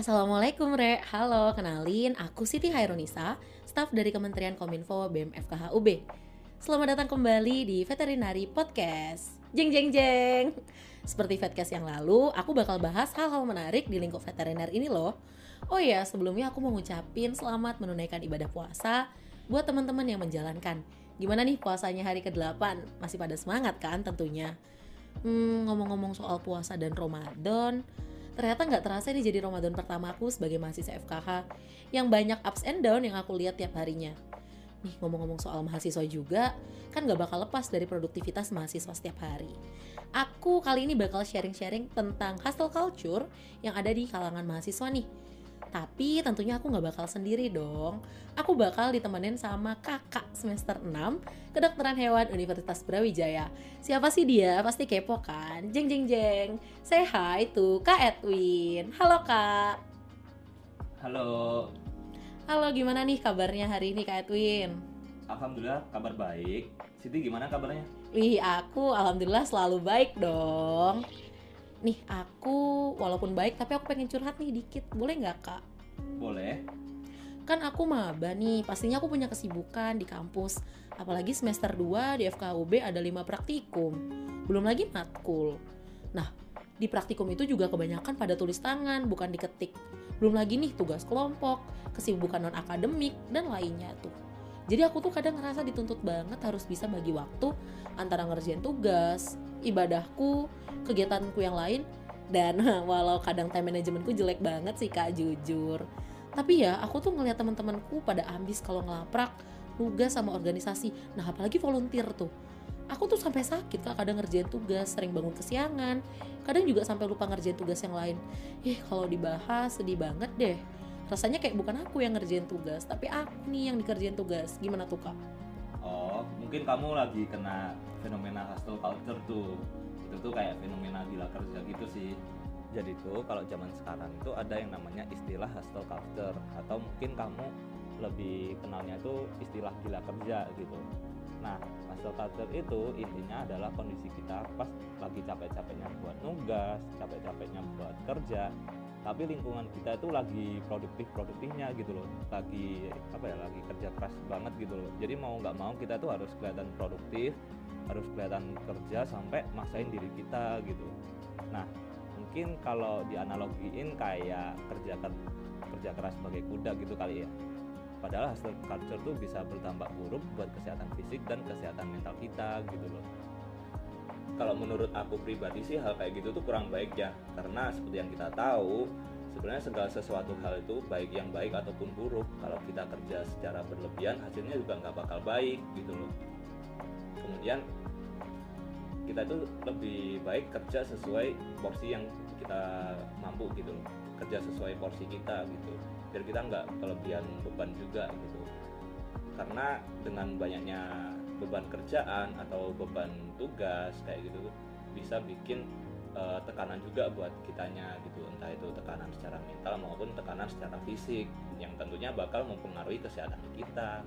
Assalamualaikum Re, halo kenalin aku Siti Hairunisa, staf dari Kementerian Kominfo BEM FKHUB Selamat datang kembali di Veterinary Podcast. Jeng jeng jeng. Seperti Vetcast yang lalu, aku bakal bahas hal-hal menarik di lingkup veteriner ini loh. Oh iya, sebelumnya aku mau ngucapin selamat menunaikan ibadah puasa buat teman-teman yang menjalankan. Gimana nih puasanya hari ke-8? Masih pada semangat kan tentunya? Hmm, ngomong-ngomong soal puasa dan Ramadan, ternyata nggak terasa ini jadi Ramadan pertama aku sebagai mahasiswa FKH yang banyak ups and down yang aku lihat tiap harinya. Nih ngomong-ngomong soal mahasiswa juga, kan nggak bakal lepas dari produktivitas mahasiswa setiap hari. Aku kali ini bakal sharing-sharing tentang hustle culture yang ada di kalangan mahasiswa nih tapi tentunya aku nggak bakal sendiri dong. Aku bakal ditemenin sama kakak semester 6 kedokteran hewan Universitas Brawijaya. Siapa sih dia? Pasti kepo kan? Jeng jeng jeng. Say hi tuh Kak Edwin. Halo Kak. Halo. Halo, gimana nih kabarnya hari ini Kak Edwin? Alhamdulillah kabar baik. Siti gimana kabarnya? Wih, aku alhamdulillah selalu baik dong nih aku walaupun baik tapi aku pengen curhat nih dikit. Boleh nggak kak? Boleh. Kan aku maba nih pastinya aku punya kesibukan di kampus. Apalagi semester 2 di FKUB ada 5 praktikum belum lagi matkul. Nah di praktikum itu juga kebanyakan pada tulis tangan bukan diketik. Belum lagi nih tugas kelompok kesibukan non akademik dan lainnya tuh jadi aku tuh kadang ngerasa dituntut banget harus bisa bagi waktu antara ngerjain tugas, ibadahku, kegiatanku yang lain. Dan walau kadang time managementku jelek banget sih kak jujur. Tapi ya aku tuh ngeliat teman-temanku pada ambis kalau ngelaprak tugas sama organisasi. Nah apalagi volunteer tuh. Aku tuh sampai sakit kak kadang ngerjain tugas sering bangun kesiangan. Kadang juga sampai lupa ngerjain tugas yang lain. Ih kalau dibahas sedih banget deh rasanya kayak bukan aku yang ngerjain tugas tapi aku nih yang dikerjain tugas. Gimana tuh kak? Oh mungkin kamu lagi kena fenomena hustle culture tuh. Itu tuh kayak fenomena gila kerja gitu sih. Jadi tuh kalau zaman sekarang itu ada yang namanya istilah hustle culture. Atau mungkin kamu lebih kenalnya itu istilah gila kerja gitu. Nah hustle culture itu intinya adalah kondisi kita pas lagi capek-capeknya buat nugas capek-capeknya buat kerja tapi lingkungan kita itu lagi produktif produktifnya gitu loh. Lagi apa ya lagi kerja keras banget gitu loh. Jadi mau nggak mau kita tuh harus kelihatan produktif harus kelihatan kerja sampai maksain diri kita gitu. Nah mungkin kalau dianalogiin kayak kerja kerja keras sebagai kuda gitu kali ya. Padahal hasil culture tuh bisa berdampak buruk buat kesehatan fisik dan kesehatan mental kita gitu loh kalau menurut aku pribadi sih hal kayak gitu tuh kurang baik ya. Karena seperti yang kita tahu sebenarnya segala sesuatu hal itu baik yang baik ataupun buruk kalau kita kerja secara berlebihan hasilnya juga nggak bakal baik gitu loh. Kemudian kita itu lebih baik kerja sesuai porsi yang kita mampu gitu loh. Kerja sesuai porsi kita gitu. Biar kita nggak kelebihan beban juga gitu. Karena dengan banyaknya beban kerjaan atau beban tugas kayak gitu bisa bikin uh, tekanan juga buat kitanya gitu. Entah itu tekanan secara mental maupun tekanan secara fisik yang tentunya bakal mempengaruhi kesehatan kita.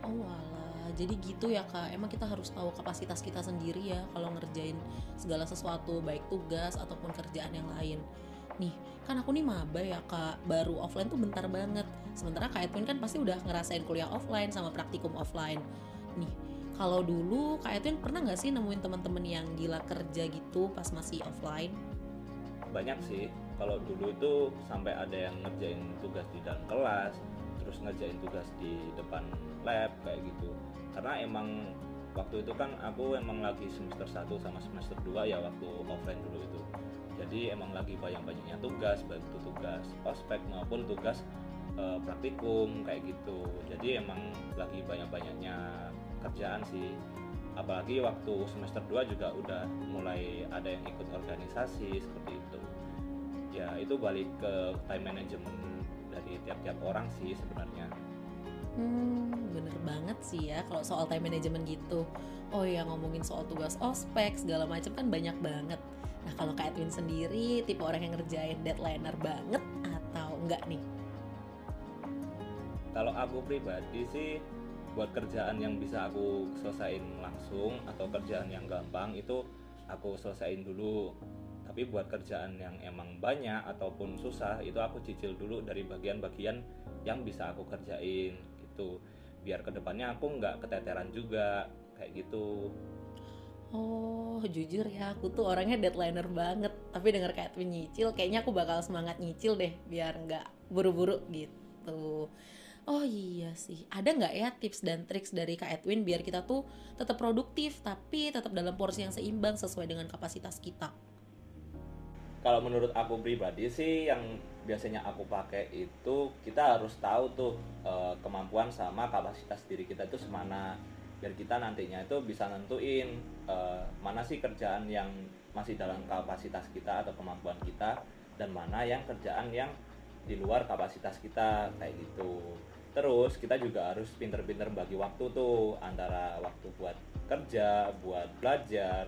Oh alah jadi gitu ya kak. Emang kita harus tahu kapasitas kita sendiri ya kalau ngerjain segala sesuatu baik tugas ataupun kerjaan yang lain. Nih kan aku nih maba ya kak. Baru offline tuh bentar banget. Sementara kak Edwin kan pasti udah ngerasain kuliah offline sama praktikum offline nih kalau dulu Kak Edwin pernah nggak sih nemuin teman-teman yang gila kerja gitu pas masih offline? Banyak sih. Kalau dulu itu sampai ada yang ngerjain tugas di dalam kelas, terus ngerjain tugas di depan lab kayak gitu. Karena emang waktu itu kan aku emang lagi semester 1 sama semester 2 ya waktu offline dulu itu. Jadi emang lagi banyak-banyaknya tugas, baik itu tugas ospek maupun tugas e, praktikum kayak gitu. Jadi emang lagi banyak-banyaknya kerjaan sih apalagi waktu semester 2 juga udah mulai ada yang ikut organisasi seperti itu ya itu balik ke time management dari tiap-tiap orang sih sebenarnya Hmm, bener banget sih ya kalau soal time management gitu. Oh ya ngomongin soal tugas ospek segala macam kan banyak banget. Nah kalau Kak Edwin sendiri tipe orang yang ngerjain deadlineer banget atau enggak nih? Kalau aku pribadi sih buat kerjaan yang bisa aku selesaiin langsung atau kerjaan yang gampang itu aku selesaiin dulu tapi buat kerjaan yang emang banyak ataupun susah itu aku cicil dulu dari bagian-bagian yang bisa aku kerjain gitu biar ke depannya aku nggak keteteran juga kayak gitu Oh, jujur ya, aku tuh orangnya deadlineer banget. Tapi denger kayak nyicil, kayaknya aku bakal semangat nyicil deh, biar nggak buru-buru gitu. Oh iya sih, ada nggak ya tips dan triks dari Kak Edwin biar kita tuh tetap produktif, tapi tetap dalam porsi yang seimbang sesuai dengan kapasitas kita? kalau menurut aku pribadi sih yang biasanya aku pakai itu kita harus tahu tuh eh, kemampuan sama kapasitas diri kita itu semana biar kita nantinya itu bisa nentuin eh, mana sih kerjaan yang masih dalam kapasitas kita atau kemampuan kita dan mana yang kerjaan yang di luar kapasitas kita kayak gitu. Terus kita juga harus pinter-pinter bagi waktu tuh antara waktu buat kerja buat belajar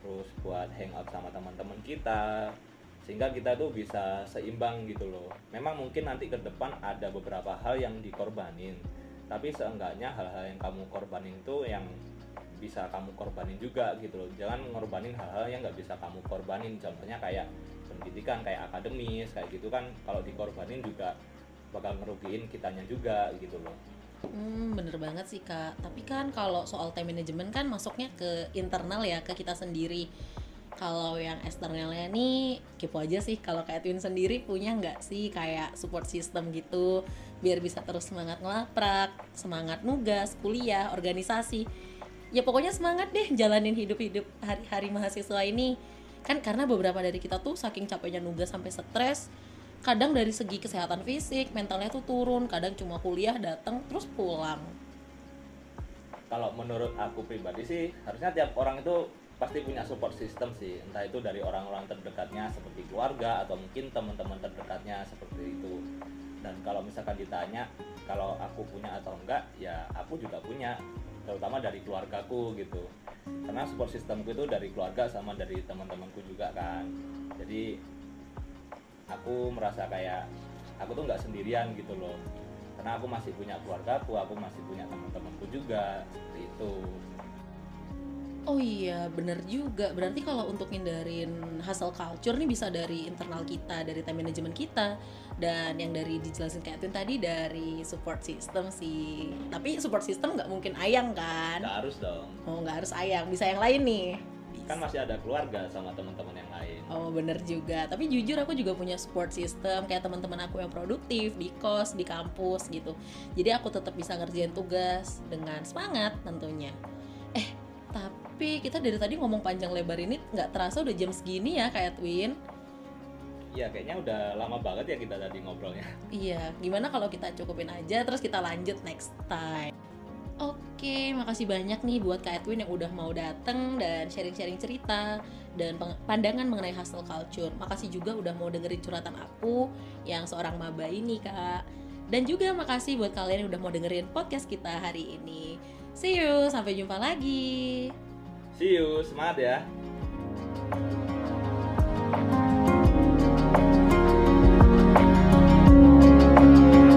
terus buat hangout sama teman-teman kita sehingga kita tuh bisa seimbang gitu loh. Memang mungkin nanti ke depan ada beberapa hal yang dikorbanin tapi seenggaknya hal-hal yang kamu korbanin itu yang bisa kamu korbanin juga gitu loh. Jangan ngorbanin hal-hal yang nggak bisa kamu korbanin. Contohnya kayak pendidikan kayak akademis kayak gitu kan kalau dikorbanin juga bakal ngerugiin kitanya juga gitu loh Hmm, bener banget sih kak. Tapi kan kalau soal time management kan masuknya ke internal ya, ke kita sendiri. Kalau yang eksternalnya nih kepo aja sih. Kalau kayak Twin sendiri punya nggak sih kayak support system gitu, biar bisa terus semangat ngelaprak, semangat nugas, kuliah, organisasi. Ya pokoknya semangat deh jalanin hidup-hidup hari-hari mahasiswa ini. Kan karena beberapa dari kita tuh saking capeknya nugas sampai stres, kadang dari segi kesehatan fisik mentalnya tuh turun kadang cuma kuliah datang terus pulang. Kalau menurut aku pribadi sih harusnya tiap orang itu pasti punya support system sih. Entah itu dari orang-orang terdekatnya seperti keluarga atau mungkin teman-teman terdekatnya seperti itu. Dan kalau misalkan ditanya kalau aku punya atau enggak ya aku juga punya terutama dari keluargaku gitu karena support systemku itu dari keluarga sama dari teman-temanku juga kan. Jadi aku merasa kayak aku tuh nggak sendirian gitu loh. Karena aku masih punya keluarga aku aku masih punya teman-temanku juga seperti itu oh iya bener juga. Berarti kalau untuk hindarin hustle culture nih bisa dari internal kita dari time management kita. Dan yang dari dijelasin kayak Twin tadi dari support system sih. Tapi support system nggak mungkin ayang kan? Nggak harus dong. Oh nggak harus ayang. Bisa yang lain nih. Kan masih ada keluarga sama teman-teman yang lain. Oh bener juga, tapi jujur aku juga punya support system. Kayak teman-teman aku yang produktif di kos, di kampus gitu. Jadi aku tetap bisa ngerjain tugas dengan semangat tentunya. Tapi kita dari tadi ngomong panjang lebar ini nggak terasa udah jam segini ya kayak Twin. Iya kayaknya udah lama banget ya kita tadi ngobrolnya Iya, gimana kalau kita cukupin aja terus kita lanjut next time. Oke, makasih banyak nih buat Kak Edwin yang udah mau dateng dan sharing-sharing cerita dan pandangan mengenai hustle culture. Makasih juga udah mau dengerin curhatan aku yang seorang maba ini, Kak. Dan juga makasih buat kalian yang udah mau dengerin podcast kita hari ini. See you, sampai jumpa lagi. See you semangat ya